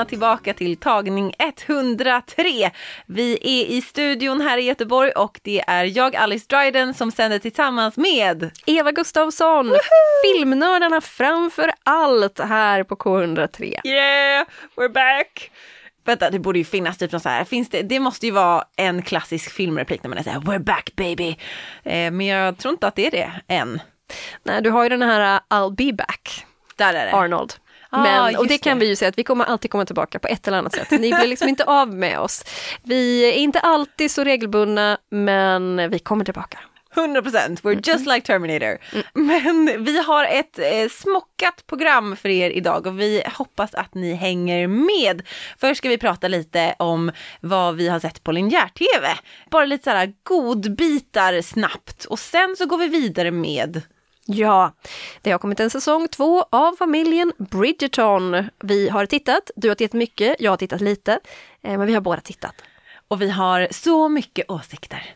Välkomna tillbaka till tagning 103. Vi är i studion här i Göteborg och det är jag, Alice Dryden, som sänder tillsammans med Eva Gustavsson, filmnördarna framför allt här på K103. Yeah, we're back! Vänta, det borde ju finnas typ något så här, finns det, det måste ju vara en klassisk filmreplik när man är så här, we're back baby. Eh, men jag tror inte att det är det än. Nej, du har ju den här uh, I'll be back, Där är det. Arnold. Ah, Men, och det kan det. vi ju säga att vi kommer alltid komma tillbaka på ett eller annat sätt. Ni blir liksom inte av med oss. Vi är inte alltid så regelbundna, men vi kommer tillbaka. 100 procent, we're just like Terminator. Men vi har ett eh, smockat program för er idag och vi hoppas att ni hänger med. Först ska vi prata lite om vad vi har sett på linjär-tv. Bara lite sådär godbitar snabbt och sen så går vi vidare med Ja, det har kommit en säsong två av familjen Bridgerton. Vi har tittat, du har tittat mycket, jag har tittat lite, eh, men vi har båda tittat. och vi har så mycket åsikter.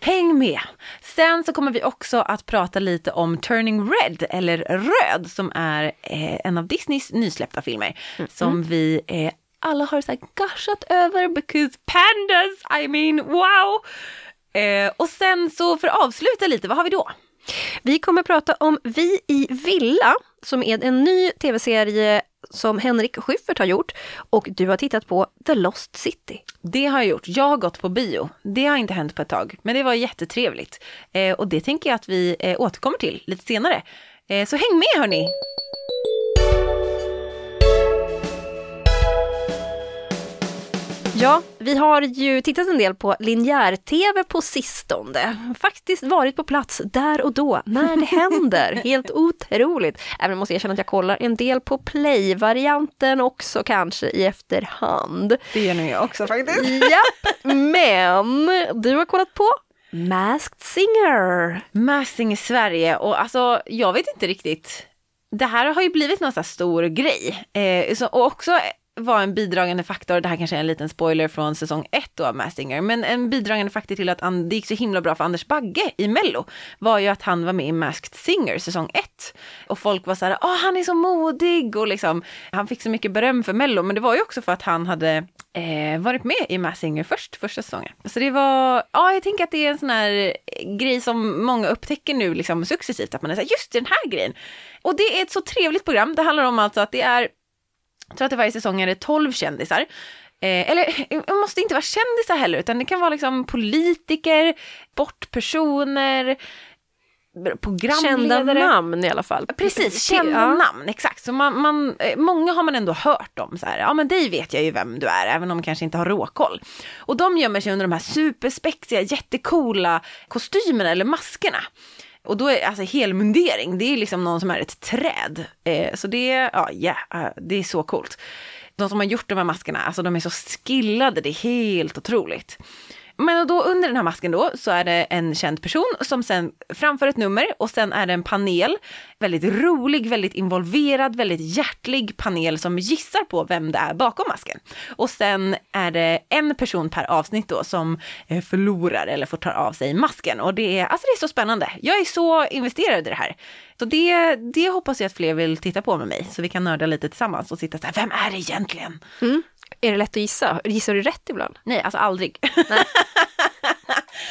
Häng med! Sen så kommer vi också att prata lite om Turning Red, eller Röd, som är eh, en av Disneys nysläppta filmer. Som vi eh, alla har så här gushat över, because pandas, I mean wow! Och sen så för att avsluta lite, vad har vi då? Vi kommer prata om Vi i villa, som är en ny tv-serie som Henrik Schyffert har gjort och du har tittat på The Lost City. Det har jag gjort. Jag har gått på bio. Det har inte hänt på ett tag, men det var jättetrevligt. Eh, och det tänker jag att vi eh, återkommer till lite senare. Eh, så häng med hörni! Ja, vi har ju tittat en del på linjär-tv på sistone. Faktiskt varit på plats där och då, när det händer. Helt otroligt. Även om jag måste erkänna att jag kollar en del på play-varianten också kanske i efterhand. Det gör nog jag också faktiskt. Japp, men du har kollat på Masked Singer. Massing i Sverige och alltså jag vet inte riktigt. Det här har ju blivit någon sån stor grej. Eh, och också var en bidragande faktor, det här kanske är en liten spoiler från säsong 1 då av Masked Singer, men en bidragande faktor till att det gick så himla bra för Anders Bagge i Mello var ju att han var med i Masked Singer säsong 1. Och folk var så här, åh han är så modig och liksom, han fick så mycket beröm för Mello, men det var ju också för att han hade eh, varit med i Masked Singer först, första säsongen. Så det var, ja jag tänker att det är en sån här eh, grej som många upptäcker nu liksom successivt, att man är så här, just den här grejen. Och det är ett så trevligt program, det handlar om alltså att det är jag tror att i varje säsong är det 12 kändisar. Eh, eller det måste inte vara kändisar heller, utan det kan vara liksom politiker, bortpersoner, Kända programledare. namn i alla fall. Precis, kända ja. namn, exakt. Så man, man, eh, många har man ändå hört om, så här, ja men dig vet jag ju vem du är, även om man kanske inte har råkoll. Och de gömmer sig under de här superspexiga, jättekola kostymerna eller maskerna. Och då är alltså helmundering, det är liksom någon som är ett träd. Eh, så det, ja, yeah, eh, det är så coolt. De som har gjort de här maskerna, alltså de är så skillade, det är helt otroligt. Men då under den här masken då så är det en känd person som sen framför ett nummer och sen är det en panel, väldigt rolig, väldigt involverad, väldigt hjärtlig panel som gissar på vem det är bakom masken. Och sen är det en person per avsnitt då som eh, förlorar eller får ta av sig masken och det är, alltså det är så spännande. Jag är så investerad i det här. Så det, det hoppas jag att fler vill titta på med mig så vi kan nörda lite tillsammans och sitta så här, vem är det egentligen? Är det lätt att gissa? Gissar du rätt ibland? Nej, alltså aldrig.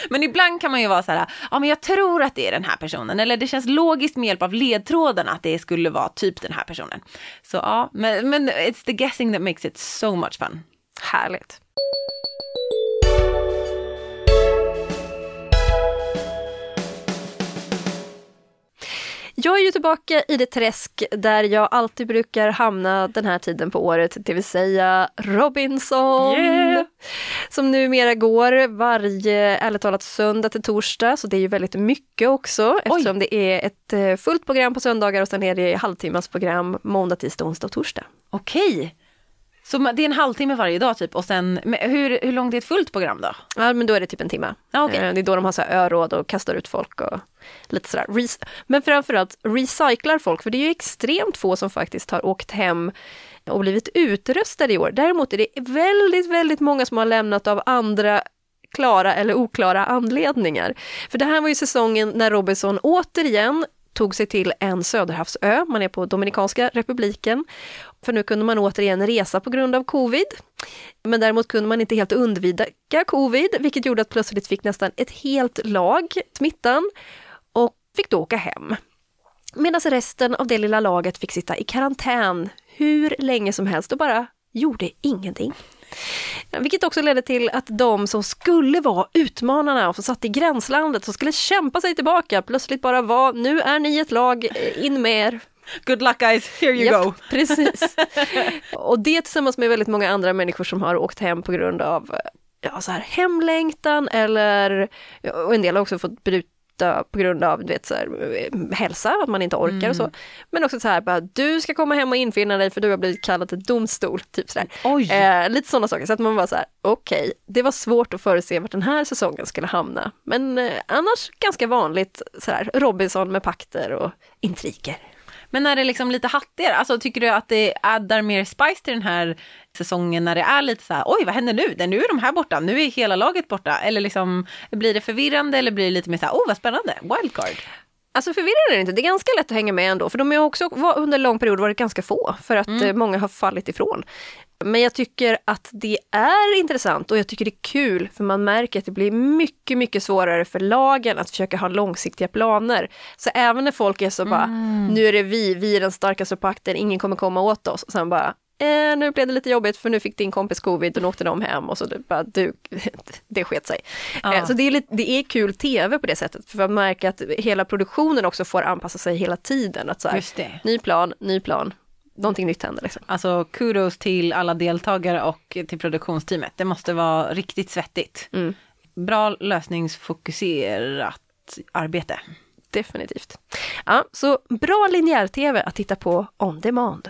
men ibland kan man ju vara så här, ja men jag tror att det är den här personen, eller det känns logiskt med hjälp av ledtrådarna att det skulle vara typ den här personen. Så ja, men, men it's the guessing that makes it so much fun. Härligt. Jag är ju tillbaka i det träsk där jag alltid brukar hamna den här tiden på året, det vill säga Robinson. Yeah. Som numera går varje, ärligt talat, söndag till torsdag, så det är ju väldigt mycket också eftersom det är ett eh, fullt program på söndagar och sen är det halvtimmas program måndag, tisdag, onsdag och torsdag. Okej. Så det är en halvtimme varje dag typ och sen, hur, hur långt är ett fullt program då? Ja, men då är det typ en timme. Ja, okej. Eh, Det är då de har så här öråd och kastar ut folk och lite sådär. Re- Men framförallt recyclar folk, för det är ju extremt få som faktiskt har åkt hem och blivit utröstade i år. Däremot är det väldigt, väldigt många som har lämnat av andra klara eller oklara anledningar. För det här var ju säsongen när Robinson återigen tog sig till en söderhavsö, man är på Dominikanska republiken. För nu kunde man återigen resa på grund av covid. Men däremot kunde man inte helt undvika covid, vilket gjorde att plötsligt fick nästan ett helt lag smittan och fick då åka hem. Medan resten av det lilla laget fick sitta i karantän hur länge som helst och bara gjorde ingenting. Vilket också ledde till att de som skulle vara utmanarna och som satt i gränslandet, som skulle kämpa sig tillbaka, plötsligt bara var, nu är ni ett lag, eh, in med er. Good luck guys, here you Japp, go. Precis. och det tillsammans med väldigt många andra människor som har åkt hem på grund av ja, så här, hemlängtan eller, och en del har också fått bryta på grund av du vet, så här, eh, hälsa, att man inte orkar och så. Men också så här, bara, du ska komma hem och infinna dig för du har blivit kallad till domstol. Typ så. Eh, lite sådana saker, så att man bara så här, okej, det var svårt att förutse vart den här säsongen skulle hamna. Men eh, annars ganska vanligt, så här, Robinson med pakter och intriger. Men är det liksom lite hattigare? Alltså tycker du att det addar mer spice till den här säsongen när det är lite så här, oj vad händer nu? Nu är de här borta, nu är hela laget borta. Eller liksom, blir det förvirrande eller blir det lite mer så här, oh vad spännande, wildcard. Alltså förvirrande är det inte, det är ganska lätt att hänga med ändå, för de har också under en lång period varit ganska få, för att eh, många har fallit ifrån. Men jag tycker att det är intressant och jag tycker det är kul, för man märker att det blir mycket, mycket svårare för lagen att försöka ha långsiktiga planer. Så även när folk är så bara, nu är det vi, vi är den starkaste pakten, ingen kommer komma åt oss. Och sen bara, eh, nu blev det lite jobbigt för nu fick din kompis covid och nu åkte de hem och så det bara, du, det sket sig. Ja. Eh, Så det är, lite, det är kul tv på det sättet, för man märker att hela produktionen också får anpassa sig hela tiden. Att så här, ny plan, ny plan, någonting nytt händer. Liksom. Alltså kudos till alla deltagare och till produktionsteamet. Det måste vara riktigt svettigt. Mm. Bra lösningsfokuserat arbete. Definitivt. Ja, så bra linjär-tv att titta på on demand.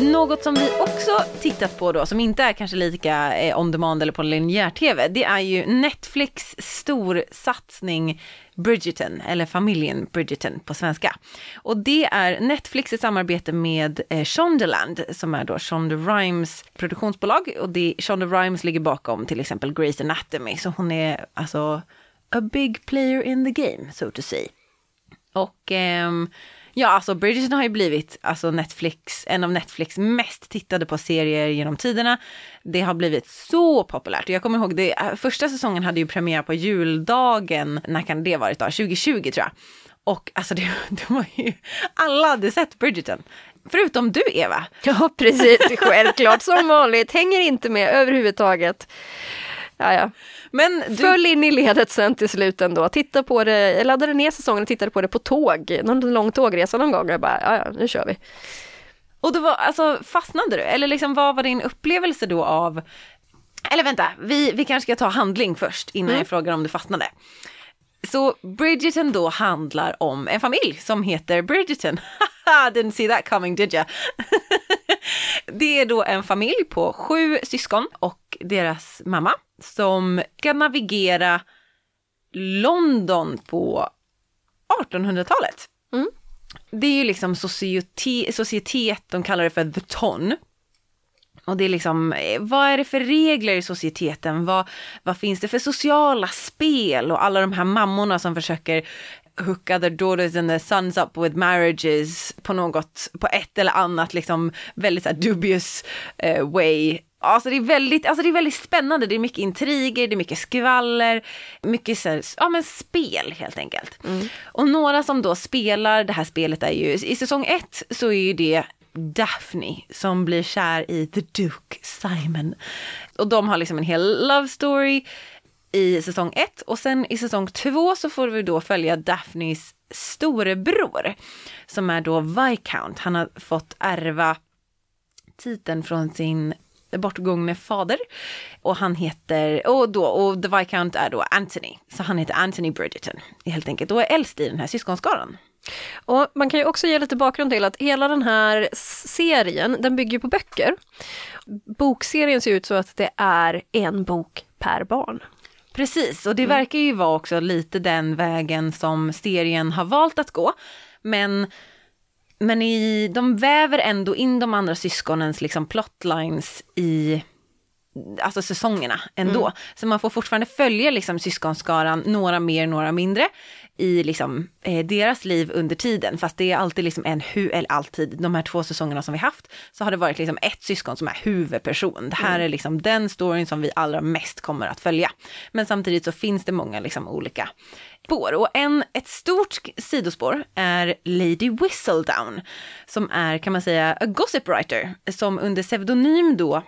Något som vi också tittat på då, som inte är kanske lika eh, on demand eller på linjär-tv, det är ju Netflix storsatsning Bridgerton, eller familjen Bridgerton på svenska. Och det är Netflix i samarbete med eh, Shondaland, som är då Shonda Rhimes produktionsbolag. Och det, Shonda Rhimes ligger bakom till exempel Grey's Anatomy, så hon är alltså a big player in the game, so to say. Och ehm, ja, alltså Bridgerton har ju blivit alltså Netflix, en av Netflix mest tittade på serier genom tiderna. Det har blivit så populärt. Jag kommer ihåg, det, eh, första säsongen hade ju premiär på juldagen, när kan det varit då? 2020 tror jag. Och alltså det, det var ju, alla hade sett Bridgerton. Förutom du Eva. Ja, precis. Självklart som vanligt. Hänger inte med överhuvudtaget. Ja, ja. Men du, Föll in i ledet sen till slut ändå. Titta på det, jag laddade ner säsongen och tittade på det på tåg. Någon lång tågresa någon gång. Jag bara, ja, ja, nu kör vi. Och då var, alltså fastnade du? Eller liksom vad var din upplevelse då av, eller vänta, vi, vi kanske ska ta handling först innan jag frågar om du fastnade. Så Bridgerton då handlar om en familj som heter Bridgerton. Didn't see that coming did ya? det är då en familj på sju syskon och deras mamma som ska navigera London på 1800-talet. Det är ju liksom societet, societet, de kallar det för the ton. Och det är liksom, eh, vad är det för regler i societeten? Vad, vad finns det för sociala spel? Och alla de här mammorna som försöker hooka their daughters and their sons up with marriages på något, på ett eller annat liksom väldigt så dubious eh, way. Alltså det, är väldigt, alltså det är väldigt spännande, det är mycket intriger, det är mycket skvaller, mycket så här, ja, men spel helt enkelt. Och några som då spelar det här spelet är ju, i säsong ett så är ju det Daphne som blir kär i The Duke Simon. Och de har liksom en hel love story i säsong ett och sen i säsong två så får vi då följa Daphnes storebror som är då Viscount. Han har fått ärva titeln från sin bortgångne fader. Och han heter, och då, och The Viscount är då Anthony. Så han heter Anthony Bridgerton helt enkelt och är äldst i den här syskonskaran. Och man kan ju också ge lite bakgrund till att hela den här serien, den bygger på böcker. Bokserien ser ut så att det är en bok per barn. Precis, och det mm. verkar ju vara också lite den vägen som serien har valt att gå. Men, men i, de väver ändå in de andra syskonens liksom plotlines i alltså säsongerna ändå. Mm. Så man får fortfarande följa liksom syskonskaran, några mer, några mindre i liksom, eh, deras liv under tiden. Fast det är alltid liksom en, hu eller alltid, de här två säsongerna som vi haft, så har det varit liksom ett syskon som är huvudperson. Det här mm. är liksom den storyn som vi allra mest kommer att följa. Men samtidigt så finns det många liksom olika spår. Och en, ett stort sidospår är Lady Whistledown, som är kan man säga a gossip writer, som under pseudonym då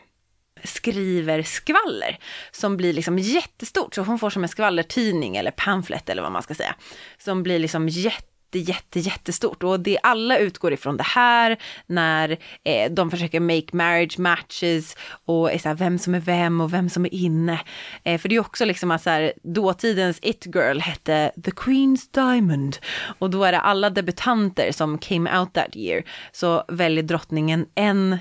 skriver skvaller som blir liksom jättestort. Så hon får som en skvallertidning eller pamflet eller vad man ska säga. Som blir liksom jätte jätte, jättestort och det alla utgår ifrån det här när eh, de försöker make marriage matches och är så här, vem som är vem och vem som är inne. Eh, för det är också liksom att så här, dåtidens it girl hette The Queen's Diamond och då är det alla debutanter som came out that year så väljer drottningen en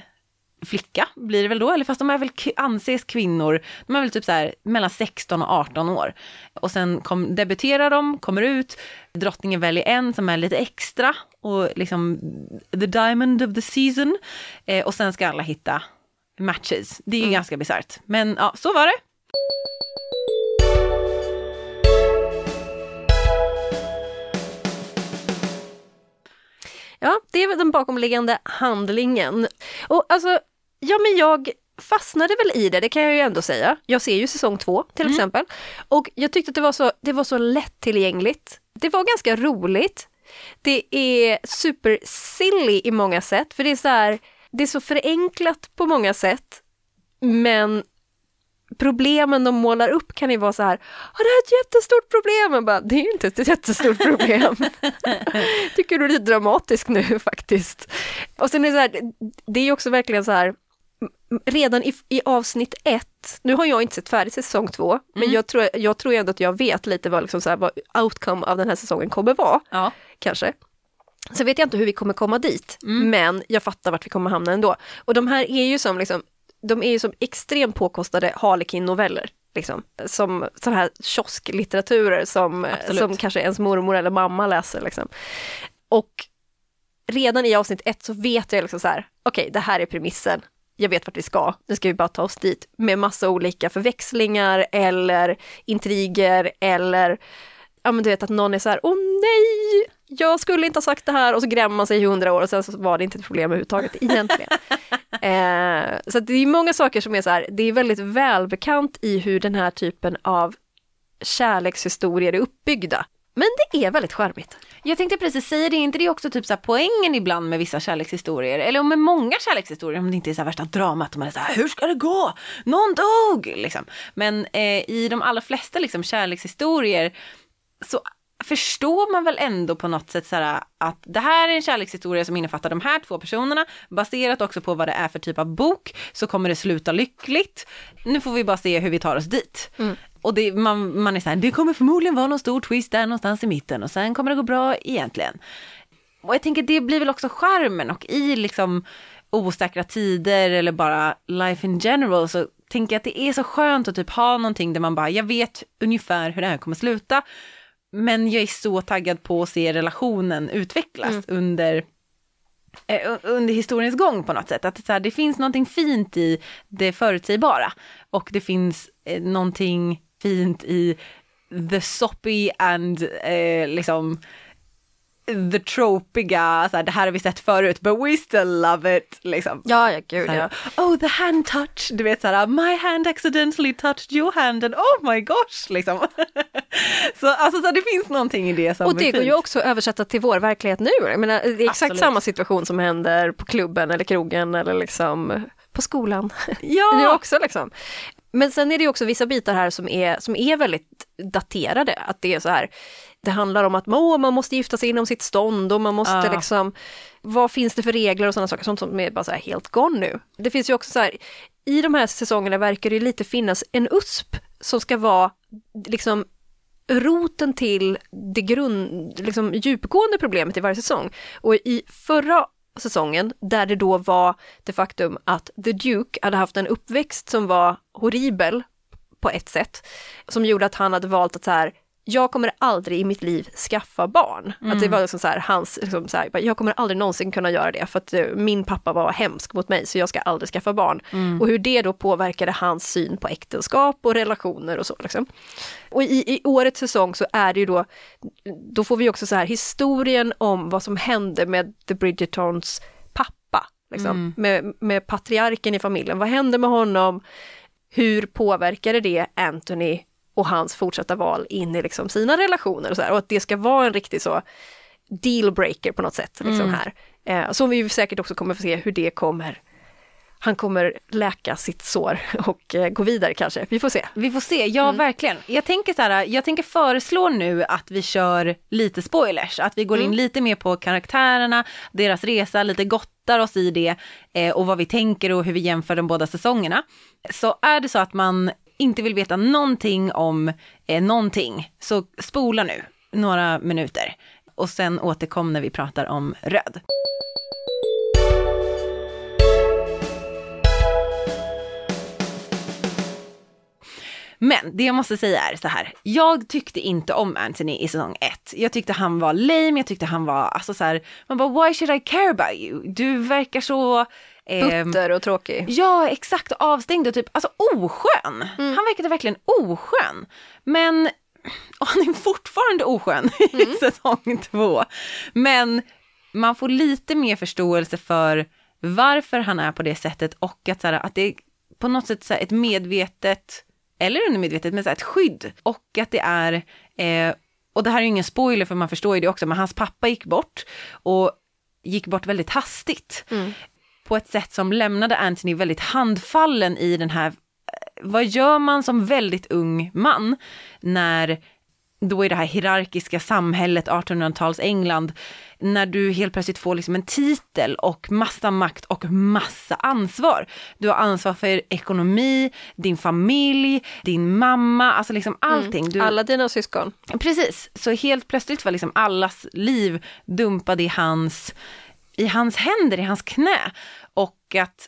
flicka blir det väl då, eller fast de är väl anses kvinnor, de är väl typ så här mellan 16 och 18 år. Och sen kom, debuterar de, kommer ut, drottningen väljer en som är lite extra och liksom the diamond of the season. Eh, och sen ska alla hitta matches. Det är ju mm. ganska bisarrt. Men ja, så var det. Ja, det är väl den bakomliggande handlingen. Och alltså, Ja men jag fastnade väl i det, det kan jag ju ändå säga. Jag ser ju säsong två till mm. exempel. Och jag tyckte att det var, så, det var så lättillgängligt. Det var ganska roligt. Det är super silly i många sätt, för det är så här, det är så förenklat på många sätt. Men problemen de målar upp kan ju vara så här, det här är ett jättestort problem. Man bara, det är ju inte ett jättestort problem. Tycker du det är dramatiskt nu faktiskt. Och sen är det så här, det är också verkligen så här, redan i, i avsnitt ett, nu har jag inte sett färdigt säsong två, mm. men jag tror, jag tror ändå att jag vet lite vad, liksom så här, vad outcome av den här säsongen kommer vara. Ja. Kanske. Så vet jag inte hur vi kommer komma dit, mm. men jag fattar vart vi kommer hamna ändå. Och de här är ju som liksom, de är ju som extremt påkostade Harlequin-noveller. Liksom, som sådana här kiosklitteraturer som, som kanske ens mormor eller mamma läser. Liksom. Och redan i avsnitt ett så vet jag liksom så här, okej okay, det här är premissen, jag vet vart vi ska, nu ska vi bara ta oss dit med massa olika förväxlingar eller intriger eller ja men du vet att någon är så här, åh nej, jag skulle inte ha sagt det här och så grämmer man sig i hundra år och sen så var det inte ett problem överhuvudtaget egentligen. eh, så det är många saker som är så här, det är väldigt välbekant i hur den här typen av kärlekshistorier är uppbyggda. Men det är väldigt charmigt. Jag tänkte precis säga det, är inte det också typ så poängen ibland med vissa kärlekshistorier? Eller med många kärlekshistorier, om det inte är så värsta dramat, man är så här, hur ska det gå? Någon dog! Liksom. Men eh, i de allra flesta liksom, kärlekshistorier så förstår man väl ändå på något sätt så här, att det här är en kärlekshistoria som innefattar de här två personerna, baserat också på vad det är för typ av bok, så kommer det sluta lyckligt. Nu får vi bara se hur vi tar oss dit. Mm. Och det, man, man är så här, det kommer förmodligen vara någon stor twist där någonstans i mitten och sen kommer det gå bra egentligen. Och jag tänker det blir väl också charmen och i liksom osäkra tider eller bara life in general så tänker jag att det är så skönt att typ ha någonting där man bara, jag vet ungefär hur det här kommer sluta. Men jag är så taggad på att se relationen utvecklas mm. under eh, under historiens gång på något sätt. Att så här, det finns någonting fint i det förutsägbara och det finns eh, någonting fint i the soppy and eh, liksom the tropiga, så här, det här har vi sett förut, but we still love it. Liksom. Ja, ja gud Så här, ja. Oh, the hand touch, du vet såhär, my hand accidentally touched your hand and oh my gosh, liksom. så alltså så det finns någonting i det som Och det går ju också att översätta till vår verklighet nu. Jag menar, det är exakt Absolut. samma situation som händer på klubben eller krogen eller liksom på skolan. Ja, också liksom. Men sen är det också vissa bitar här som är, som är väldigt daterade. Att det är så här, det handlar om att åh, man måste gifta sig inom sitt stånd och man måste Ja. liksom, vad finns det för regler och sådana saker, sånt som är bara så helt gone nu. Det finns ju också så här, i de här säsongerna verkar det lite finnas en USP som ska vara liksom roten till det grund, liksom djupgående problemet i varje säsong. Och i förra säsongen, där det då var det faktum att The Duke hade haft en uppväxt som var horribel på ett sätt, som gjorde att han hade valt att så här, jag kommer aldrig i mitt liv skaffa barn. Att det var liksom så här, hans, liksom så här, jag kommer aldrig någonsin kunna göra det för att eh, min pappa var hemsk mot mig så jag ska aldrig skaffa barn. Och hur det då påverkade hans syn på äktenskap och relationer och så. Liksom. Och i, i årets säsong så är det ju då, då får vi också så här historien om vad som hände med The Bridgertons pappa. Liksom, med, med patriarken i familjen. Vad hände med honom? Hur påverkade det Anthony och hans fortsatta val in i liksom sina relationer och så här. Och att det ska vara en riktig så dealbreaker på något sätt liksom här. Eh, så vi säkert också kommer få se hur det kommer han kommer läka sitt sår och eh, gå vidare kanske. Vi får se. vi får se, ja verkligen. Jag tänker så här, jag tänker föreslå nu att vi kör lite spoilers, att vi går in lite mer på karaktärerna, deras resa, lite gottar oss i det eh, och vad vi tänker och hur vi jämför de båda säsongerna. Så är det så att man inte vill veta någonting om eh, någonting, så spola nu några minuter och sen återkom när vi pratar om röd. Men det jag måste säga är så här, jag tyckte inte om Anthony i säsong ett. Jag tyckte han var lame, jag tyckte han var, alltså så här, man bara why should I care about you? Du verkar så... ehm, Butter och tråkig. Ja, exakt, avstängd och typ, alltså oskön. Han verkade verkligen oskön. Men, och han är fortfarande oskön i säsong två. Men man får lite mer förståelse för varför han är på det sättet och att, så här, att det är på något sätt så här, ett medvetet, eller undermedvetet, men så ett skydd. Och att det är, eh, och det här är ju ingen spoiler för man förstår ju det också, men hans pappa gick bort och gick bort väldigt hastigt på ett sätt som lämnade Anthony väldigt handfallen i den här, eh, vad gör man som väldigt ung man när då i det här hierarkiska samhället, 1800-tals England, när du helt plötsligt får liksom en titel och massa makt och massa ansvar. Du har ansvar för ekonomi, din familj, din mamma, alltså liksom allting. Du, Alla dina syskon. Precis, så helt plötsligt var liksom allas liv dumpade i hans, i hans händer, i hans knä. Och att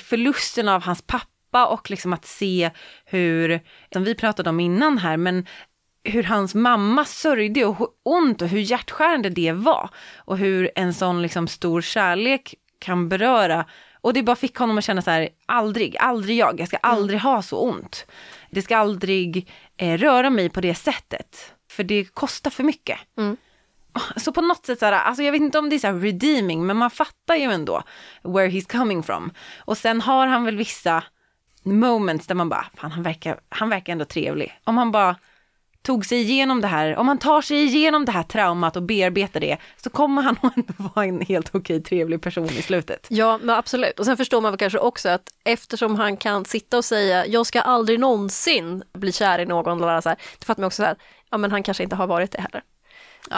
förlusten av hans pappa och liksom att se hur, som vi pratade om innan här, men hur hans mamma sörjde och hur ont och hur hjärtskärande det var. Och hur en sån liksom stor kärlek kan beröra. Och det bara fick honom att känna så här, aldrig, aldrig jag, jag ska aldrig ha så ont. Det ska aldrig eh, röra mig på det sättet. För det kostar för mycket. Så på något sätt så här, alltså jag vet inte om det är så här redeeming, men man fattar ju ändå where he's coming from. Och sen har han väl vissa moments där man bara, fan han verkar, han verkar ändå trevlig. Om han bara tog sig igenom det här, om han tar sig igenom det här traumat och bearbetar det, så kommer han ändå vara en helt okej trevlig person i slutet. Ja, men absolut. Och sen förstår man väl kanske också att eftersom han kan sitta och säga jag ska aldrig någonsin bli kär i någon, eller så här, då fattar man också så här, ja men han kanske inte har varit det heller.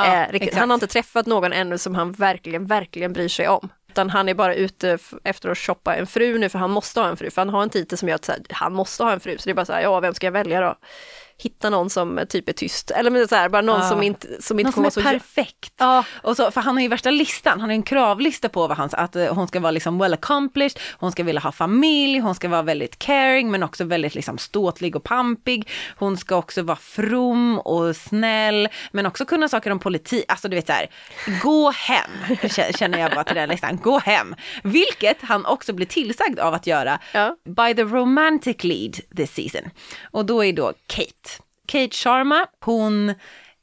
eh, riktigt. exakt. Han har inte träffat någon ännu som han verkligen, verkligen bryr sig om. Utan han är bara ute efter att shoppa en fru nu för han måste ha en fru. För han har en titel som gör att här, han måste ha en fru. Så det är bara så här, ja vem ska jag välja då? Hitta någon som typ är tyst. Eller men så här, bara någon Ja. som inte, som inte Någon som kommer är vara så... perfekt. Ja, Och så, för han har ju värsta listan, han har en kravlista på vad han, att eh, hon ska vara liksom well accomplished, hon ska vilja ha familj, hon ska vara väldigt caring men också väldigt liksom ståtlig och pampig. Hon ska också vara from och snäll men också kunna saker om politik. Alltså du vet så här, gå hem känner jag bara till den listan, gå hem. Vilket han också blir tillsagd av att göra Ja. by the romantic lead this season. Och då är då Kate. Kate Sharma, hon,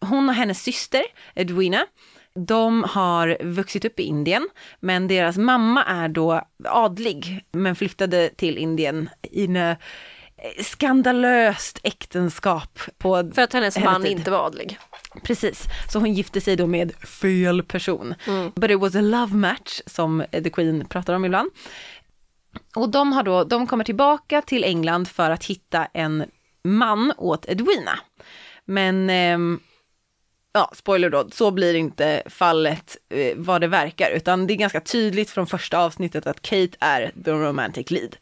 hon och hennes syster Edwina De har vuxit upp i Indien, men deras mamma är då adlig, men flyttade till Indien i en eh, skandalöst äktenskap. På För att hennes hennes man tid. inte var adlig. Precis, så hon gifte sig då med fel person. Mm. But it was a love match som The Queen pratar om ibland. Och de har då, de kommer tillbaka till England för att hitta en man åt Edwina. Men, eh, ja, spoiler då, så blir inte fallet eh, vad det verkar, utan det är ganska tydligt från första avsnittet att Kate är the romantic lead.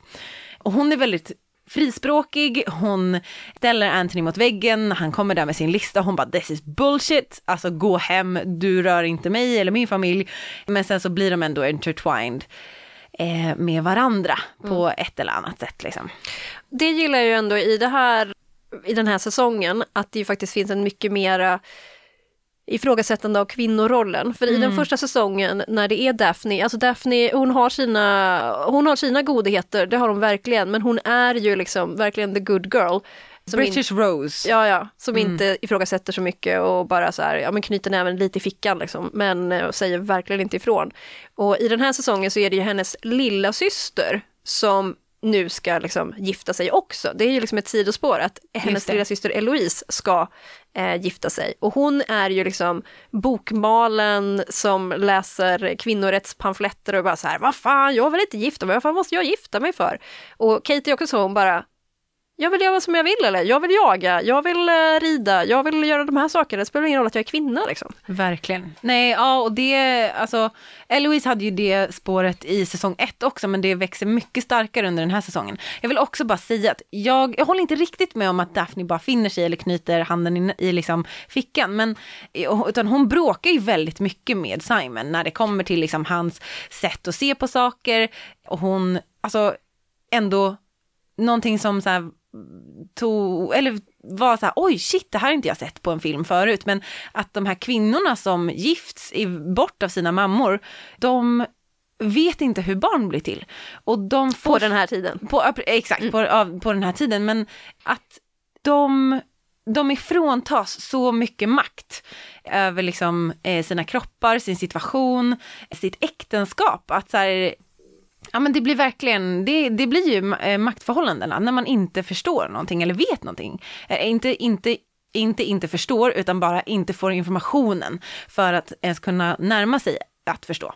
Och hon är väldigt frispråkig, hon ställer Anthony mot väggen, han kommer där med sin lista, hon bara this is bullshit, alltså gå hem, du rör inte mig eller min familj. Men sen så blir de ändå intertwined eh, med varandra på ett eller annat sätt liksom. Det gillar jag ju ändå i det här i den här säsongen, att det ju faktiskt finns en mycket mera ifrågasättande av kvinnorollen. För i den första säsongen när det är Daphne, alltså Daphne hon har sina, hon har sina godheter, det har hon verkligen, men hon är ju liksom verkligen the good girl. Som in- British Rose. Ja, ja, som inte ifrågasätter så mycket och bara så här, ja men knyter näven lite i fickan liksom, men eh, säger verkligen inte ifrån. Och i den här säsongen så är det ju hennes lilla syster som nu ska liksom gifta sig också. Det är ju liksom ett sidospår att hennes lilla syster Eloise ska eh, gifta sig. Och hon är ju liksom bokmalen som läser kvinnorättspamfletter och bara så här, vad fan, jag vill inte gifta mig, vad fan måste jag gifta mig för? Och Kate är också så, hon bara, jag vill göra som jag vill eller jag vill jaga, jag vill eh, rida, jag vill göra de här sakerna. Det spelar ingen roll att jag är kvinna liksom. Verkligen. Nej, ja och det, alltså, Eloise hade ju det spåret i säsong ett också, men det växer mycket starkare under den här säsongen. Jag vill också bara säga att jag, jag håller inte riktigt med om att Daphne bara finner sig eller knyter handen i, i liksom fickan, men, eh, utan hon bråkar ju väldigt mycket med Simon när det kommer till liksom hans sätt att se på saker, och hon, alltså, ändå någonting som så här tog, eller var så här, oj shit, det här har inte jag sett på en film förut, men att de här kvinnorna som gifts i, bort av sina mammor, de vet inte hur barn blir till. Och de får, På den här tiden. på, exakt, på, av, på den här tiden, men att de de ifråntas så mycket makt över liksom, eh, sina kroppar, sin situation, sitt äktenskap. Att så här, Ja men det blir verkligen, det, det blir ju eh, maktförhållandena när man inte förstår någonting eller vet någonting. Eh, inte, inte, inte inte förstår utan bara inte får informationen för att ens kunna närma sig att förstå.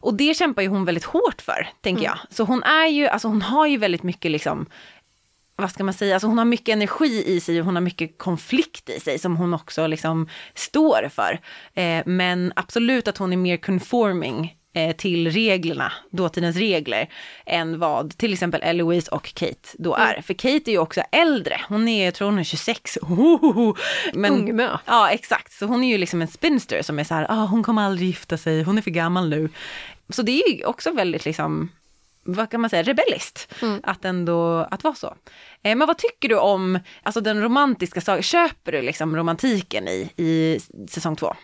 Och det kämpar ju hon väldigt hårt för, tänker jag. Så hon är ju, alltså hon har ju väldigt mycket liksom vad ska man säga, alltså hon har mycket energi i sig och hon har mycket konflikt i sig som hon också liksom står för. Eh, men absolut att hon är mer conforming till reglerna, dåtidens regler, än vad till exempel Eloise och Kate då är. För Kate är ju också äldre, hon är, jag tror hon är 26, Ohohoho. men, Ungmö. Ja exakt, så hon är ju liksom en spinster som är så här, ah, hon kommer aldrig gifta sig, hon är för gammal nu. Så det är ju också väldigt liksom vad kan man säga, rebelliskt att ändå, att vara så. Eh, men vad tycker du om, alltså den romantiska saken, köper du liksom romantiken i, i säsong två?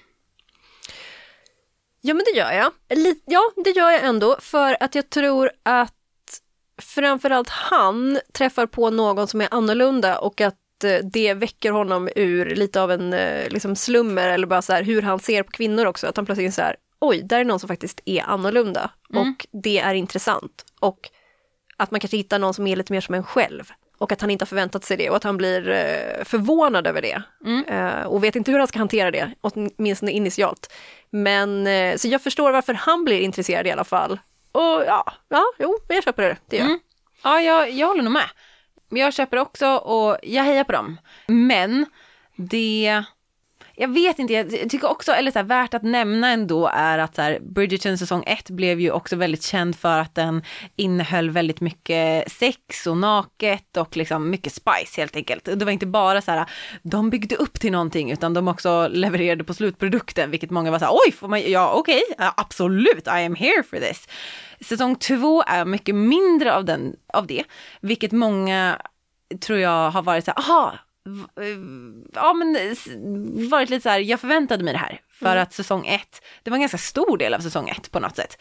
Ja men det gör jag. Ja det gör jag ändå för att jag tror att framförallt han träffar på någon som är annorlunda och att eh, det väcker honom ur lite av en eh, liksom slummer eller bara så här hur han ser på kvinnor också. Att han plötsligt så här, oj, där är någon som faktiskt är annorlunda och det är intressant. Och att man kanske hittar någon som är lite mer som en själv. Och att han inte har förväntat sig det och att han blir eh, förvånad över det. Eh, och vet inte hur han ska hantera det, åtminstone initialt. Men eh, så jag förstår varför han blir intresserad i alla fall. Och ja, ja jo, jag köper det. Det gör. Mm. Ja, jag, jag håller nog med. Jag köper också och jag hejar på dem. Men det, jag vet inte, jag tycker också, eller så här, värt att nämna ändå är att så här, Bridgerton säsong 1 blev ju också väldigt känd för att den innehöll väldigt mycket sex och naket och liksom mycket spice helt enkelt. Det var inte bara så här, de byggde upp till någonting utan de också levererade på slutprodukten, vilket många var så här, oj, får man, ja okej, okay, absolut, I am here for this. Säsong 2 är mycket mindre av, den, av det, vilket många tror jag har varit så här, aha, ja men varit lite så här, jag förväntade mig det här. För att säsong ett, det var en ganska stor del av säsong ett på något sätt.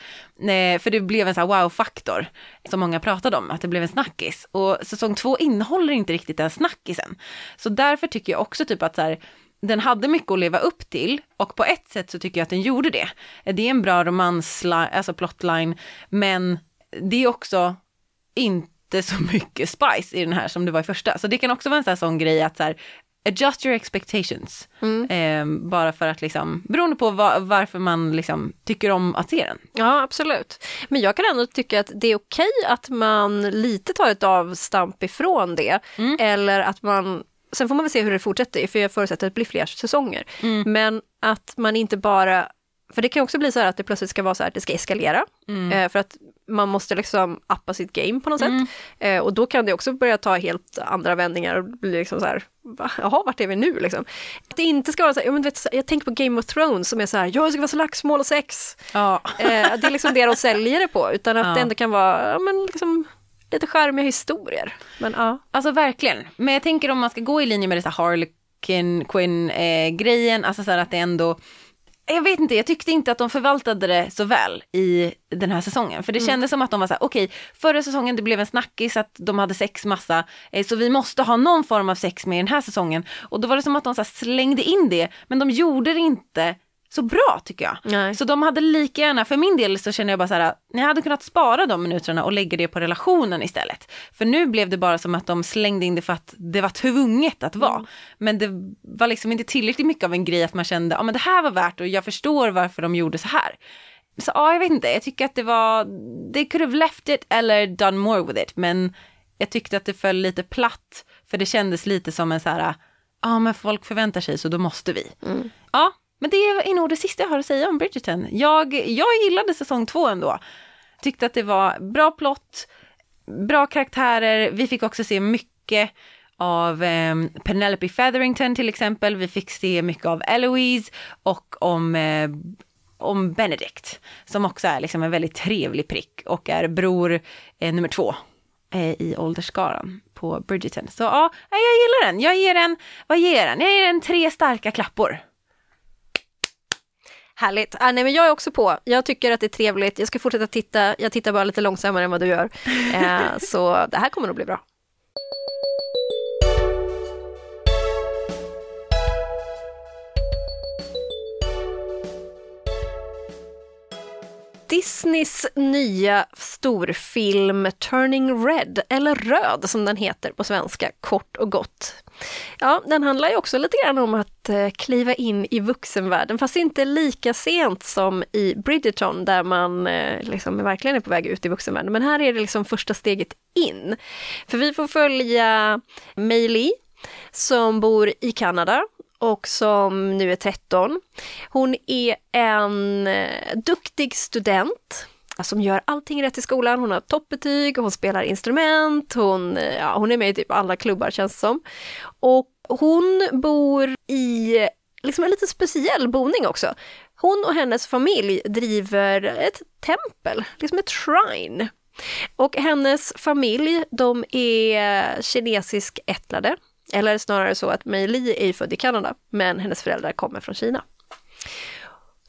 För det blev en så här wow-faktor som många pratade om, att det blev en snackis. Och säsong två innehåller inte riktigt den snackisen. Så därför tycker jag också typ att så här, den hade mycket att leva upp till och på ett sätt så tycker jag att den gjorde det. Det är en bra romans, alltså plotline, men det är också inte så mycket spice i den här som det var i första. Så det kan också vara en sån, sån grej att så här, adjust your expectations. Mm. Eh, bara för att liksom, beroende på va, varför man liksom tycker om att se den. Ja absolut. Men jag kan ändå tycka att det är okej att man lite tar ett avstamp ifrån det. Mm. Eller att man Sen får man väl se hur det fortsätter, för jag förutsätter att det blir fler säsonger. Mm. Men att man inte bara för det kan också bli så här att det plötsligt ska vara så här att det ska eskalera. Mm. Eh, för att man måste liksom appa sitt game på något mm. sätt. Eh, och då kan det också börja ta helt andra vändningar och bli liksom så här, jaha, vart är vi nu liksom? Att det inte ska vara så här, jag, vet, jag tänker på Game of Thrones som är så här, ja det ska vara slagsmål och sex. Ja. Eh, det är liksom det de säljer det på, utan att ja. det ändå kan vara, ja men liksom lite charmiga historier. Men ja. Alltså verkligen, men jag tänker om man ska gå i linje med det här Harlequin Quinn-grejen, eh, alltså så här att det ändå jag vet inte, jag tyckte inte att de förvaltade det så väl i den här säsongen. För det mm. kändes som att de var så här, okej, okay, förra säsongen det blev en snackis att de hade sex massa, eh, så vi måste ha någon form av sex med i den här säsongen. Och då var det som att de så slängde in det, men de gjorde det inte så bra tycker jag. Nej. Så de hade lika gärna, för min del så känner jag bara så här, ni hade kunnat spara de minuterna och lägga det på relationen istället. För nu blev det bara som att de slängde in det för att det var tvunget att vara. Mm. Men det var liksom inte tillräckligt mycket av en grej att man kände, ja men det här var värt och jag förstår varför de gjorde så här. Så ja, jag vet inte, jag tycker att det var, they could have left it eller done more with it, men jag tyckte att det föll lite platt, för det kändes lite som en så här, ja men folk förväntar sig så då måste vi. Mm. Ja, men det är nog det sista jag har att säga om Bridgerton. Jag, jag gillade säsong två ändå. Tyckte att det var bra plott, bra karaktärer. Vi fick också se mycket av eh, Penelope Featherington till exempel. Vi fick se mycket av Eloise och om, eh, om Benedict. Som också är liksom en väldigt trevlig prick och är bror eh, nummer två eh, i åldersskaran på Bridgerton. Så ja, jag gillar den. Jag ger den, vad ger den? Jag ger den tre starka klappor. Härligt. Ah, nej, men jag är också på. Jag tycker att det är trevligt. Jag ska fortsätta titta. Jag tittar bara lite långsammare än vad du gör. Eh, så det här kommer nog bli bra. Disneys nya storfilm Turning Red, eller Röd som den heter på svenska, kort och gott. Ja, den handlar ju också lite grann om att eh, kliva in i vuxenvärlden, fast inte lika sent som i Bridgerton där man eh, liksom verkligen är på väg ut i vuxenvärlden. Men här är det liksom första steget in. För vi får följa Mei som bor i Kanada och som nu är 13. Hon är en eh, duktig student som gör allting rätt i skolan. Hon har toppbetyg, hon spelar instrument, hon, eh, ja, hon är med i typ alla klubbar känns det som. Och hon bor i liksom en lite speciell boning också. Hon och hennes familj driver ett tempel, liksom ett shrine. Och hennes familj, de är kinesisk ättlade. Eller snarare så att Mei Li är född i Kanada, men hennes föräldrar kommer från Kina.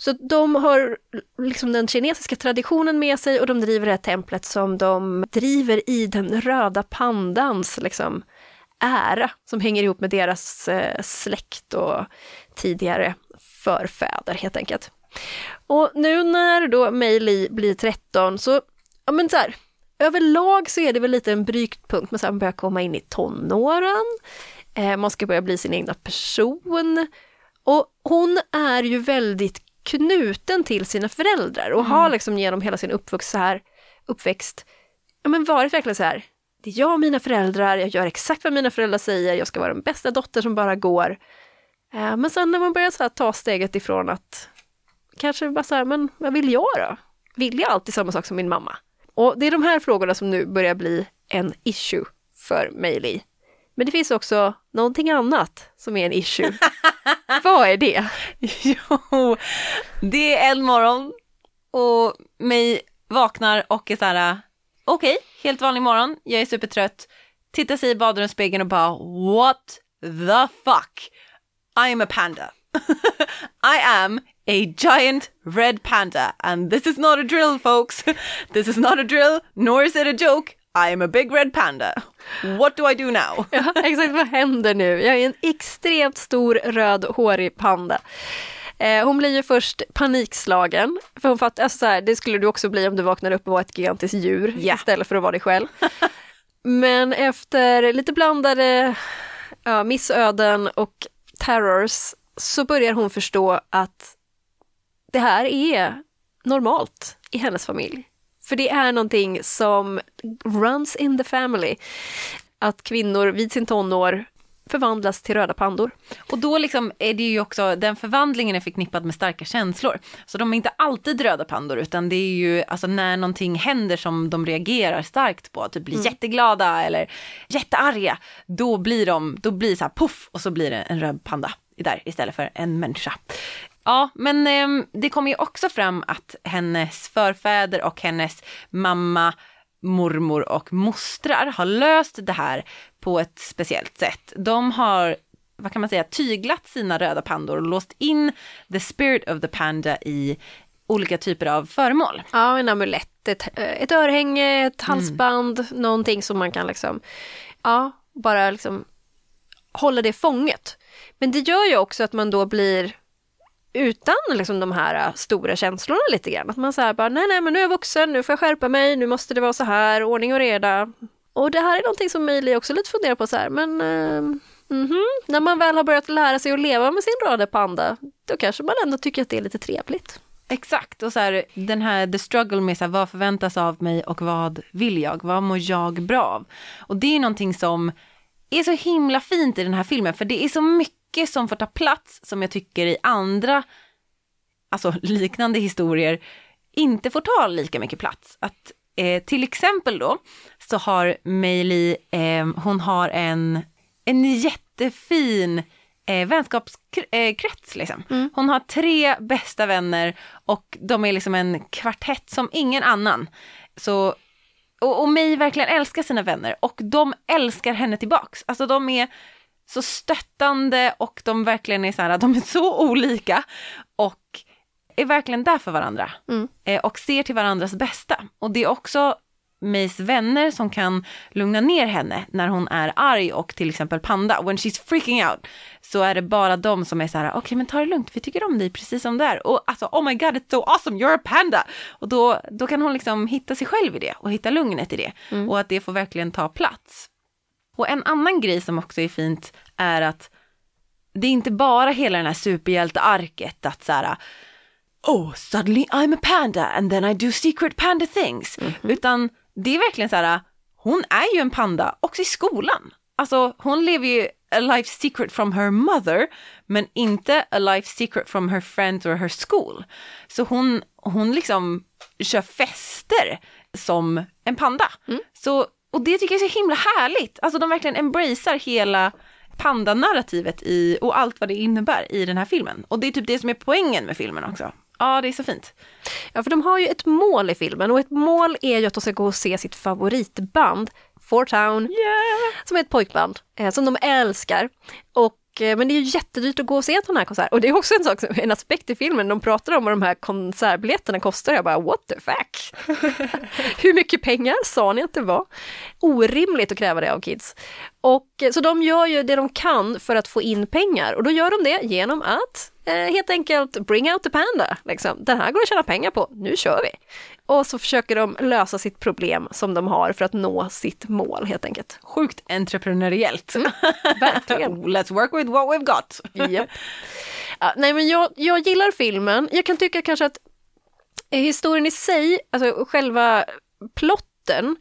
Så de har liksom den kinesiska traditionen med sig och de driver det här templet som de driver i den röda pandans liksom, ära som hänger ihop med deras eh, släkt och tidigare förfäder helt enkelt. Och nu när då Mei Li blir 13 så, ja men så här, överlag så är det väl lite en brytpunkt, men sen börjar komma in i tonåren, eh, man ska börja bli sin egna person. Och hon är ju väldigt knuten till sina föräldrar och mm. har liksom genom hela sin uppväxt så här, uppväxt, ja men varit verkligen så här, det är jag och mina föräldrar, jag gör exakt vad mina föräldrar säger, jag ska vara den bästa dotter som bara går. Eh, men sen när man börjar så här, ta steget ifrån att kanske bara så här, men vad vill jag då? Vill jag alltid samma sak som min mamma? Och det är de här frågorna som nu börjar bli en issue för Meili. Men det finns också någonting annat som är en issue. Vad är det? Jo, det är en morgon och mig vaknar och är så här, okej, okay, helt vanlig morgon, jag är supertrött, tittar sig i badrumsspegeln och bara what the fuck, I am a panda. I am a giant red panda and this is not a drill folks. This is not a drill, nor is it a joke. I am a big red panda. What do I do now? Ja, exakt, vad händer nu? Jag är en extremt stor röd hårig panda. Eh, hon blir ju först panikslagen, för hon fattar, alltså så här, det skulle du också bli om du vaknade upp och var ett gigantiskt djur Ja. istället för att vara dig själv. Men efter lite blandade ja, missöden och terrors så börjar hon förstå att det här är normalt i hennes familj. För det är någonting som runs in the family. Att kvinnor vid sin tonår förvandlas till röda pandor. Och då liksom är det ju också, den förvandlingen är förknippad med starka känslor. Så de är inte alltid röda pandor utan det är ju alltså när någonting händer som de reagerar starkt på, typ blir jätteglada eller jättearga, då blir de, då blir så här puff och så blir det en röd panda där istället för en människa. Ja, men ehm, det kommer ju också fram att hennes förfäder och hennes mamma, mormor och mostrar har löst det här på ett speciellt sätt. De har, vad kan man säga, tyglat sina röda pandor och låst in the spirit of the panda i olika typer av föremål. Ja, en amulett, ett, ett örhänge, ett halsband, någonting som man kan liksom, ja, bara liksom hålla det fånget. Men det gör ju också att man då blir utan liksom de här äh, stora känslorna lite grann. Att man säger bara, nej, nej, men nu är jag vuxen, nu får jag skärpa mig, nu måste det vara så här, ordning och reda. Och det här är någonting som Meili också lite funderar på så här, men eh, -hmm. när man väl har börjat lära sig att leva med sin röda panda, då kanske man ändå tycker att det är lite trevligt. Exakt, och så här, den här the struggle med så här, vad förväntas av mig och vad vill jag, vad mår jag bra av? Och det är någonting som är så himla fint i den här filmen, för det är så mycket som får ta plats som jag tycker i andra, alltså liknande historier, inte får ta lika mycket plats. Att eh, till exempel då, så har Meili, eh, hon har en, en jättefin eh, vänskapskrets. Liksom. Hon har tre bästa vänner och de är liksom en kvartett som ingen annan. Så, och, och May verkligen älskar sina vänner och de älskar henne tillbaks. Alltså de är så stöttande och de verkligen är så här, de är så olika och är verkligen där för varandra Mm. eh, och ser till varandras bästa. Och det är också Mays vänner som kan lugna ner henne när hon är arg och till exempel panda. When she's freaking out så är det bara de som är så här, okej men ta det lugnt, vi tycker om dig precis som du är. Och alltså, oh my god, it's so awesome, you're a panda! Och då, då kan hon liksom hitta sig själv i det och hitta lugnet i det. Och att det får verkligen ta plats. Och en annan grej som också är fint är att det är inte bara hela den här superhjältearket att så här, oh suddenly I'm a panda and then I do secret panda things. Utan det är verkligen så här, hon är ju en panda också i skolan. Alltså hon lever ju a life secret from her mother men inte a life secret from her friends or her school. Så hon, hon liksom kör fester som en panda. Så, och det tycker jag är så himla härligt. Alltså de verkligen embracear hela pandanarrativet i, och allt vad det innebär i den här filmen. Och det är typ det som är poängen med filmen också. Ja, det är så fint. Ja, för de har ju ett mål i filmen och ett mål är ju att de ska gå och se sitt favoritband, Four Town, som är ett pojkband eh, som de älskar. Och, men det är ju jättedyrt att gå och se en sån här konsert. Och det är också en, sak, en aspekt i filmen, de pratar om vad de här konsertbiljetterna kostar. Jag bara, what the fuck? Hur mycket pengar sa ni att det var? Orimligt att kräva det av kids. Och, eh, så de gör ju det de kan för att få in pengar och då gör de det genom att eh, helt enkelt bring out the panda. Liksom. Den här går att tjäna pengar på, nu kör vi! Och så försöker de lösa sitt problem som de har för att nå sitt mål helt enkelt. Sjukt entreprenöriellt. verkligen. Let's work with what we've got. Japp. Ja, nej men jag, jag gillar filmen. Jag kan tycka kanske att historien i sig, alltså själva plotten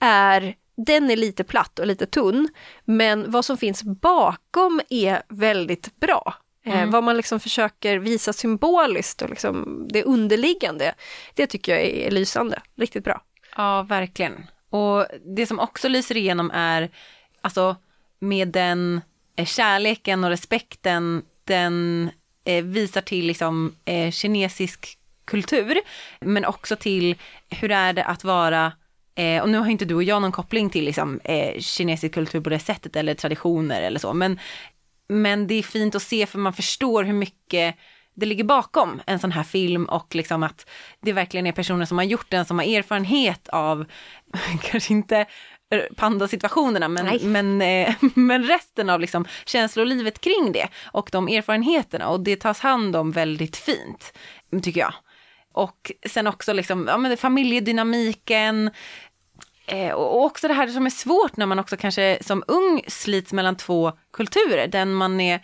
är den är lite platt och lite tunn, men vad som finns bakom är väldigt bra. Eh, vad man liksom försöker visa symboliskt och liksom det underliggande, det tycker jag är lysande, riktigt bra. Ja, verkligen. Och det som också lyser igenom är, alltså med den eh, kärleken och respekten den eh, visar till liksom eh, kinesisk kultur, men också till hur är det att vara Eh, och nu har inte du och jag någon koppling till liksom, eh, kinesisk kultur på det sättet eller traditioner eller så, men, men det är fint att se för man förstår hur mycket det ligger bakom en sån här film och liksom att det verkligen är personer som har gjort den, som har erfarenhet av, kanske inte pandasituationerna men, men, eh, men resten av liksom känslolivet kring det och de erfarenheterna och det tas hand om väldigt fint, tycker jag. Och sen också liksom, ja, men familjedynamiken, eh, och också det här som är svårt när man också kanske som ung slits mellan två kulturer, den man är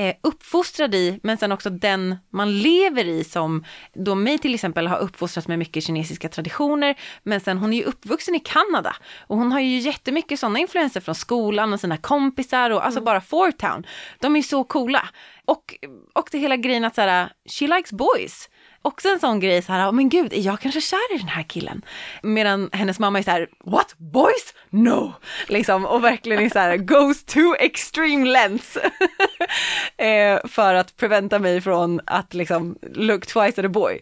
eh, uppfostrad i, men sen också den man lever i som, då mig till exempel har uppfostrats med mycket kinesiska traditioner, men sen hon är ju uppvuxen i Kanada och hon har ju jättemycket sådana influenser från skolan och sina kompisar och alltså mm. bara Fortown. De är så coola. Och, och det hela grejen att så här, she likes boys också en sån grej så här, men gud, är jag kanske kär i den här killen? Medan hennes mamma är så här, what, boys? No! Liksom, och verkligen är så här, goes to extreme lengths. eh, för att preventa mig från att liksom look twice at a boy.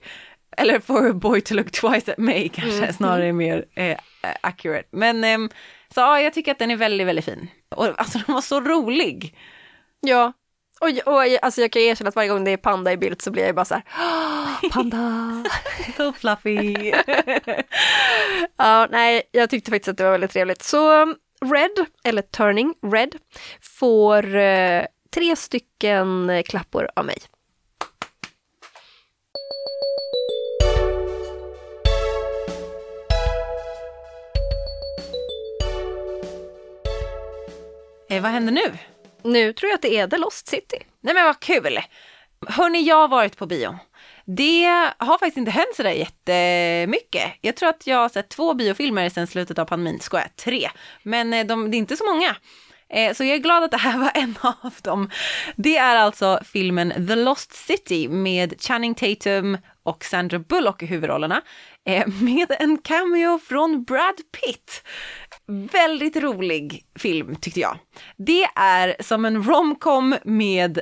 Eller for a boy to look twice at me kanske, mm. snarare mer eh, accurate. Men eh, så ja, jag tycker att den är väldigt, väldigt fin. Och alltså den var så rolig. Ja, och, och alltså jag kan erkänna att varje gång det är panda i bild så blir jag bara så här, panda! so fluffy! ja, nej, jag tyckte faktiskt att det var väldigt trevligt. Så Red, eller Turning Red, får eh, tre stycken klappor av mig. Eh, vad händer nu? Nu tror jag att det är The Lost City. Nej men vad kul! Hörni, jag har varit på bio. Det har faktiskt inte hänt sådär jättemycket. Jag tror att jag har sett två biofilmer sedan slutet av pandemin, Skoja, tre. Men eh, de, det är inte så många. Eh, så jag är glad att det här var en av dem. Det är alltså filmen The Lost City med Channing Tatum och Sandra Bullock i huvudrollerna. Eh, med en cameo från Brad Pitt. Väldigt rolig film tyckte jag. Det är som en romcom med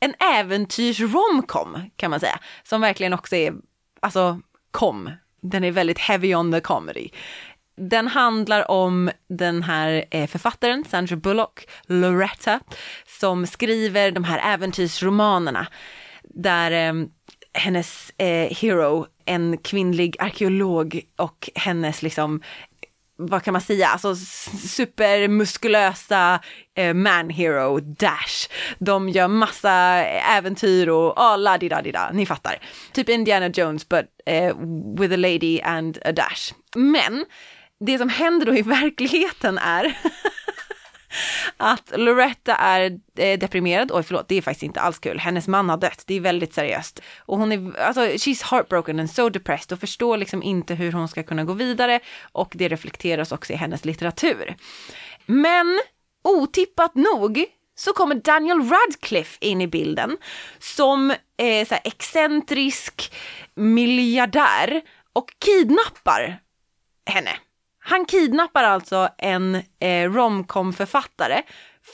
en äventyrs-romcom kan man säga. Som verkligen också är, alltså kom. Den är väldigt heavy on the comedy. Den handlar om den här eh, författaren, Sandra Bullock, Loretta, som skriver de här äventyrsromanerna. Där ehm, hennes eh, hero, en kvinnlig arkeolog och hennes liksom vad kan man säga, alltså supermuskulösa eh, man hero Dash. De gör massa äventyr och ah, oh, la di da di da, ni fattar. Typ Indiana Jones but eh, with a lady and a dash. Men det som händer då i verkligheten är att Loretta är eh, deprimerad, oj förlåt, det är faktiskt inte alls kul, hennes man har dött, det är väldigt seriöst. Och hon är, alltså she's heartbroken and so depressed och förstår liksom inte hur hon ska kunna gå vidare och det reflekteras också i hennes litteratur. Men otippat nog så kommer Daniel Radcliffe in i bilden som eh, så excentrisk miljardär och kidnappar henne. Han kidnappar alltså en eh, romcom-författare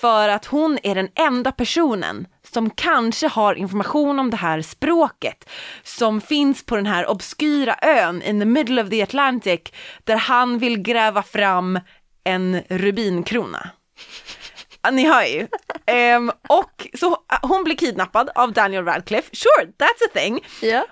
för att hon är den enda personen som kanske har information om det här språket som finns på den här obskyra ön in the middle of the Atlantic där han vill gräva fram en rubinkrona. Ni hör ju. Um, och så hon blir kidnappad av Daniel Radcliffe, sure that's a thing. Yeah.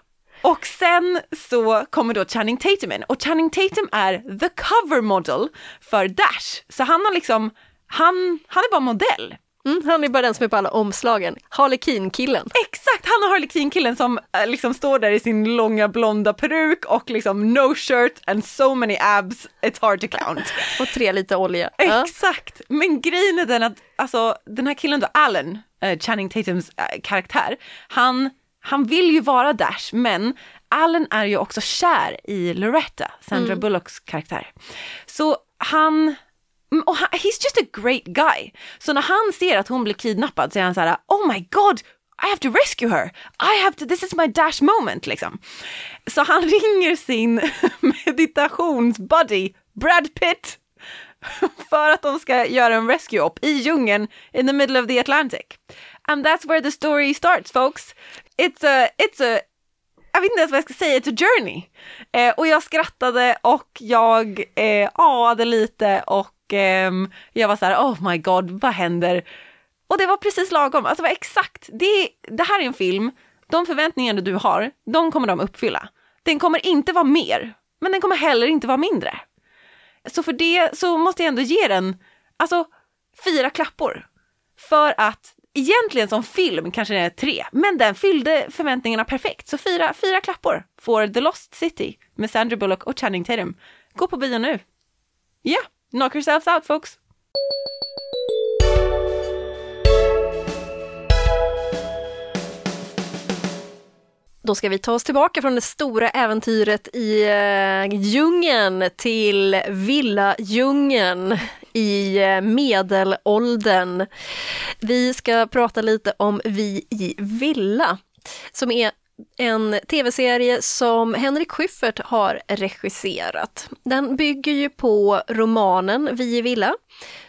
Och sen så kommer då Channing Tatum in och Channing Tatum är the cover model för Dash. Så han har liksom, han, han är bara modell. Mm, han är bara den som är på alla omslagen. Harlekin-killen. Exakt, han är Harlekin-killen som äh, liksom står där i sin långa blonda peruk och liksom no shirt and so many abs, it's hard to count. och tre liter olja. Exakt, men grejen är den att alltså den här killen då, Alan, äh, Channing Tatums äh, karaktär, han han vill ju vara Dash men Allen är ju också kär i Loretta, Sandra mm. Bullocks karaktär. Så han, mm, och han, he's just a great guy. Så när han ser att hon blir kidnappad så är han så här, oh my god, I have to rescue her. I have to, this is my dash moment liksom. Så han ringer sin meditationsbuddy Brad Pitt för att de ska göra en rescue op i djungeln in the middle of the Atlantic. And that's where the story starts folks it's a, it's a, jag vet inte ens vad jag ska säga, it's a journey. Eh, och jag skrattade och jag eh, aade lite och eh, jag var så här, oh my god, vad händer? Och det var precis lagom, alltså var exakt, det, det här är en film de förväntningar du har, de kommer de uppfylla. Den kommer inte vara mer, men den kommer heller inte vara mindre. Så för det så måste jag ändå ge den, alltså fyra klappor. För att egentligen som film kanske den är tre, men den fyllde förväntningarna perfekt. Så fyra, fyra klappor får The Lost City med Sandra Bullock och Channing Tatum. Gå på bio nu. Ja, yeah, knock yourselves out folks. Då ska vi ta oss tillbaka från det stora äventyret i eh, djungeln till villadjungeln i eh, medelåldern. Vi ska prata lite om Vi i villa, som är en tv-serie som Henrik Schyffert har regisserat. Den bygger ju på romanen Vi i villa,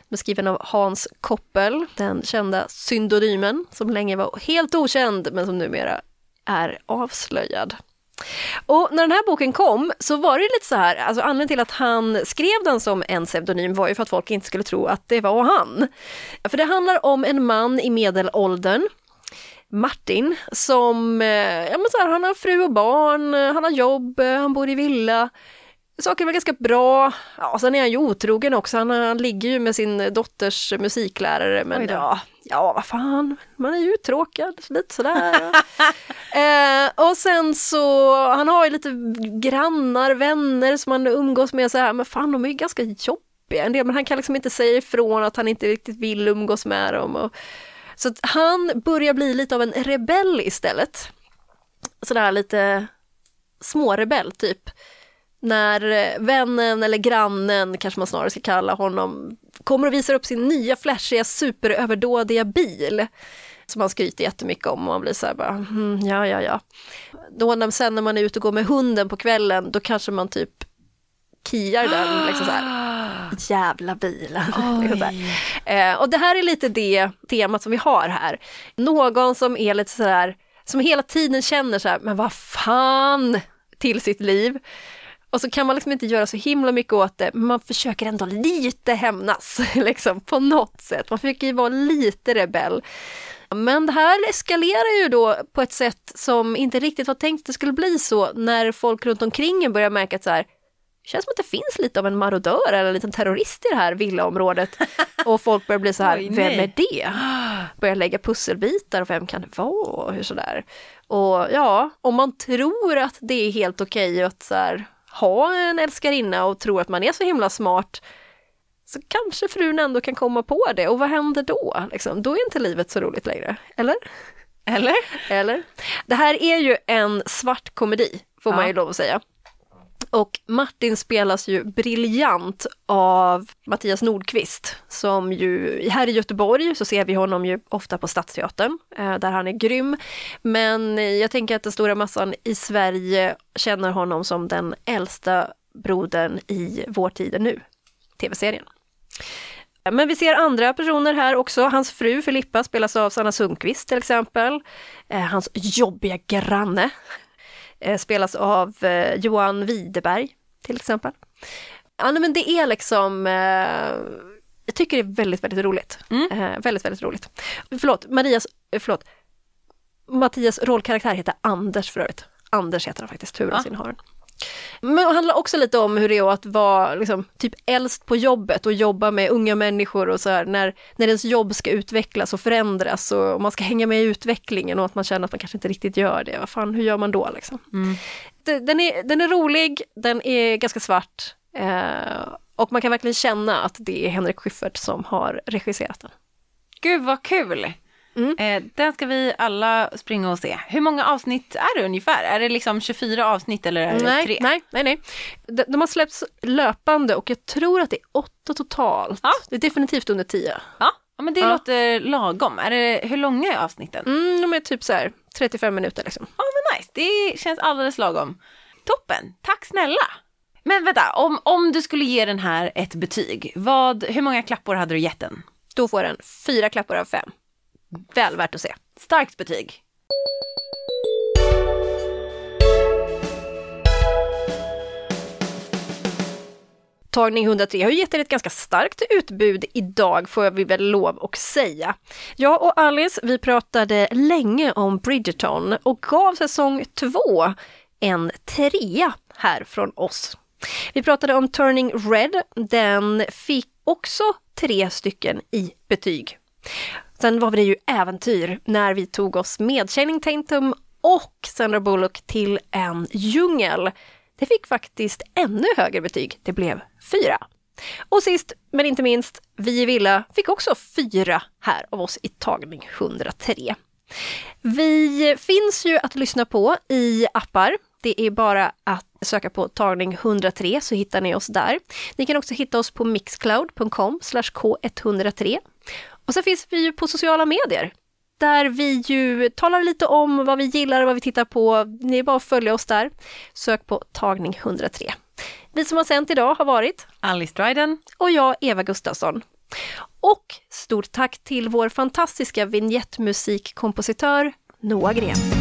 beskriven av Hans Koppel, den kända syndonymen som länge var helt okänd men som numera är avslöjad. Och när den här boken kom så var det lite så här, alltså anledningen till att han skrev den som en pseudonym var ju för att folk inte skulle tro att det var han. För det handlar om en man i medelåldern Martin som, ja men så här, han har fru och barn, han har jobb, han bor i villa. Saker väl ganska bra. Ja, sen är han ju otrogen också, han, han ligger ju med sin dotters musiklärare men ja, ja vad fan, man är ju uttråkad, lite sådär. eh, och sen så, han har ju lite grannar, vänner som han umgås med så här, men fan de är ju ganska jobbiga en del, men han kan liksom inte säga ifrån att han inte riktigt vill umgås med dem. Och, så att han börjar bli lite av en rebell istället. Sådär lite smårebell typ. När vännen eller grannen, kanske man snarare ska kalla honom, kommer och visar upp sin nya flashiga superöverdådiga bil. Som han skryter jättemycket om och man blir så här bara, mm, ja ja ja. Då när, sen när man är ute och går med hunden på kvällen, då kanske man typ kiar den liksom så här. Jävla bilen. eh, och det här är lite det temat som vi har här. Någon som är lite sådär, som hela tiden känner så här, men vad fan till sitt liv. Och så kan man liksom inte göra så himla mycket åt det, men man försöker ändå lite hämnas, liksom på något sätt. Man försöker ju vara lite rebell. Men det här eskalerar ju då på ett sätt som inte riktigt var tänkt att det skulle bli så när folk runt omkring börjar märka att så här, det känns som att det finns lite av en marodör eller en liten terrorist i det här villaområdet. Och folk börjar bli så här, Oj, vem är det? Börjar lägga pusselbitar och vem kan det vara? Och hur sådär. Och ja, om man tror att det är helt okej okay att så här, ha en älskarinna och tro att man är så himla smart så kanske frun ändå kan komma på det och vad händer då? Liksom, då är inte livet så roligt längre, eller? Eller? Eller? Det här är ju en svart komedi, får ja. man ju lov att säga. Och Martin spelas ju briljant av Mattias Nordqvist som ju, här i Göteborg så ser vi honom ju ofta på Stadsteatern eh, där han är grym. Men jag tänker att den stora massan i Sverige känner honom som den äldsta brodern i Vår tid är nu, tv-serien. Men vi ser andra personer här också. Hans fru Filippa spelas av Sanna Sundqvist till exempel. Eh, hans jobbiga granne spelas av eh, Johan Widerberg till exempel. Ja, men det är liksom eh, jag tycker det är väldigt, väldigt roligt. Mm. Eh, väldigt, väldigt roligt. Förlåt, Marias, eh, förlåt. Mattias rollkaraktär heter Anders för övrigt. Anders heter han faktiskt, huvudrollsinnehavaren. Men det handlar också lite om hur det är att vara liksom, typ äldst på jobbet och jobba med unga människor och så här, när, när ens jobb ska utvecklas och förändras och, man ska hänga med i utvecklingen och att man känner att man kanske inte riktigt gör det. Vad fan, hur gör man då liksom? Mm. Den, är, den är rolig, den är ganska svart eh, och man kan verkligen känna att det är Henrik Schyffert som har regisserat den. Gud vad kul! Mm. Eh, den ska vi alla springa och se. Hur många avsnitt är det ungefär? Är det liksom 24 avsnitt eller är det nej, tre? Nej, nej, nej. De, de har släppts löpande och jag tror att det är åtta totalt. Ja. Det är definitivt under tio. Ja, ja men det ja. låter lagom. Är det, hur långa är avsnitten? Mm, de är typ så här 35 minuter liksom. Ja men nice, det känns alldeles lagom. Toppen, tack snälla! Men vänta, om, om du skulle ge den här ett betyg, vad, hur många klappor hade du gett den? Då får den fyra klappor av fem. Väl värt att se. Starkt betyg. Tagning 103 har ju gett er ett ganska starkt utbud idag får vi väl lov att säga. Jag och Alice, vi pratade länge om Bridgerton och gav säsong 2 en trea här från oss. Vi pratade om Turning Red, den fick också tre stycken i betyg. Sen var det ju äventyr när vi tog oss med Channing Tatum och Sandra Bullock till en djungel. Det fick faktiskt ännu högre betyg. Det blev fyra. Och sist men inte minst, Vi i Villa fick också fyra här av oss i tagning 103. Vi finns ju att lyssna på i appar. Det är bara att söka på tagning 103 så hittar ni oss där. Ni kan också hitta oss på mixcloud.com k103. Och så finns vi ju på sociala medier där vi ju talar lite om vad vi gillar och vad vi tittar på. Ni är bara att följa oss där. Sök på tagning 103. Vi som har sänt idag har varit Alice Dryden och jag, Eva Gustafsson. Och stort tack till vår fantastiska vignettmusikkompositör Noah Gren.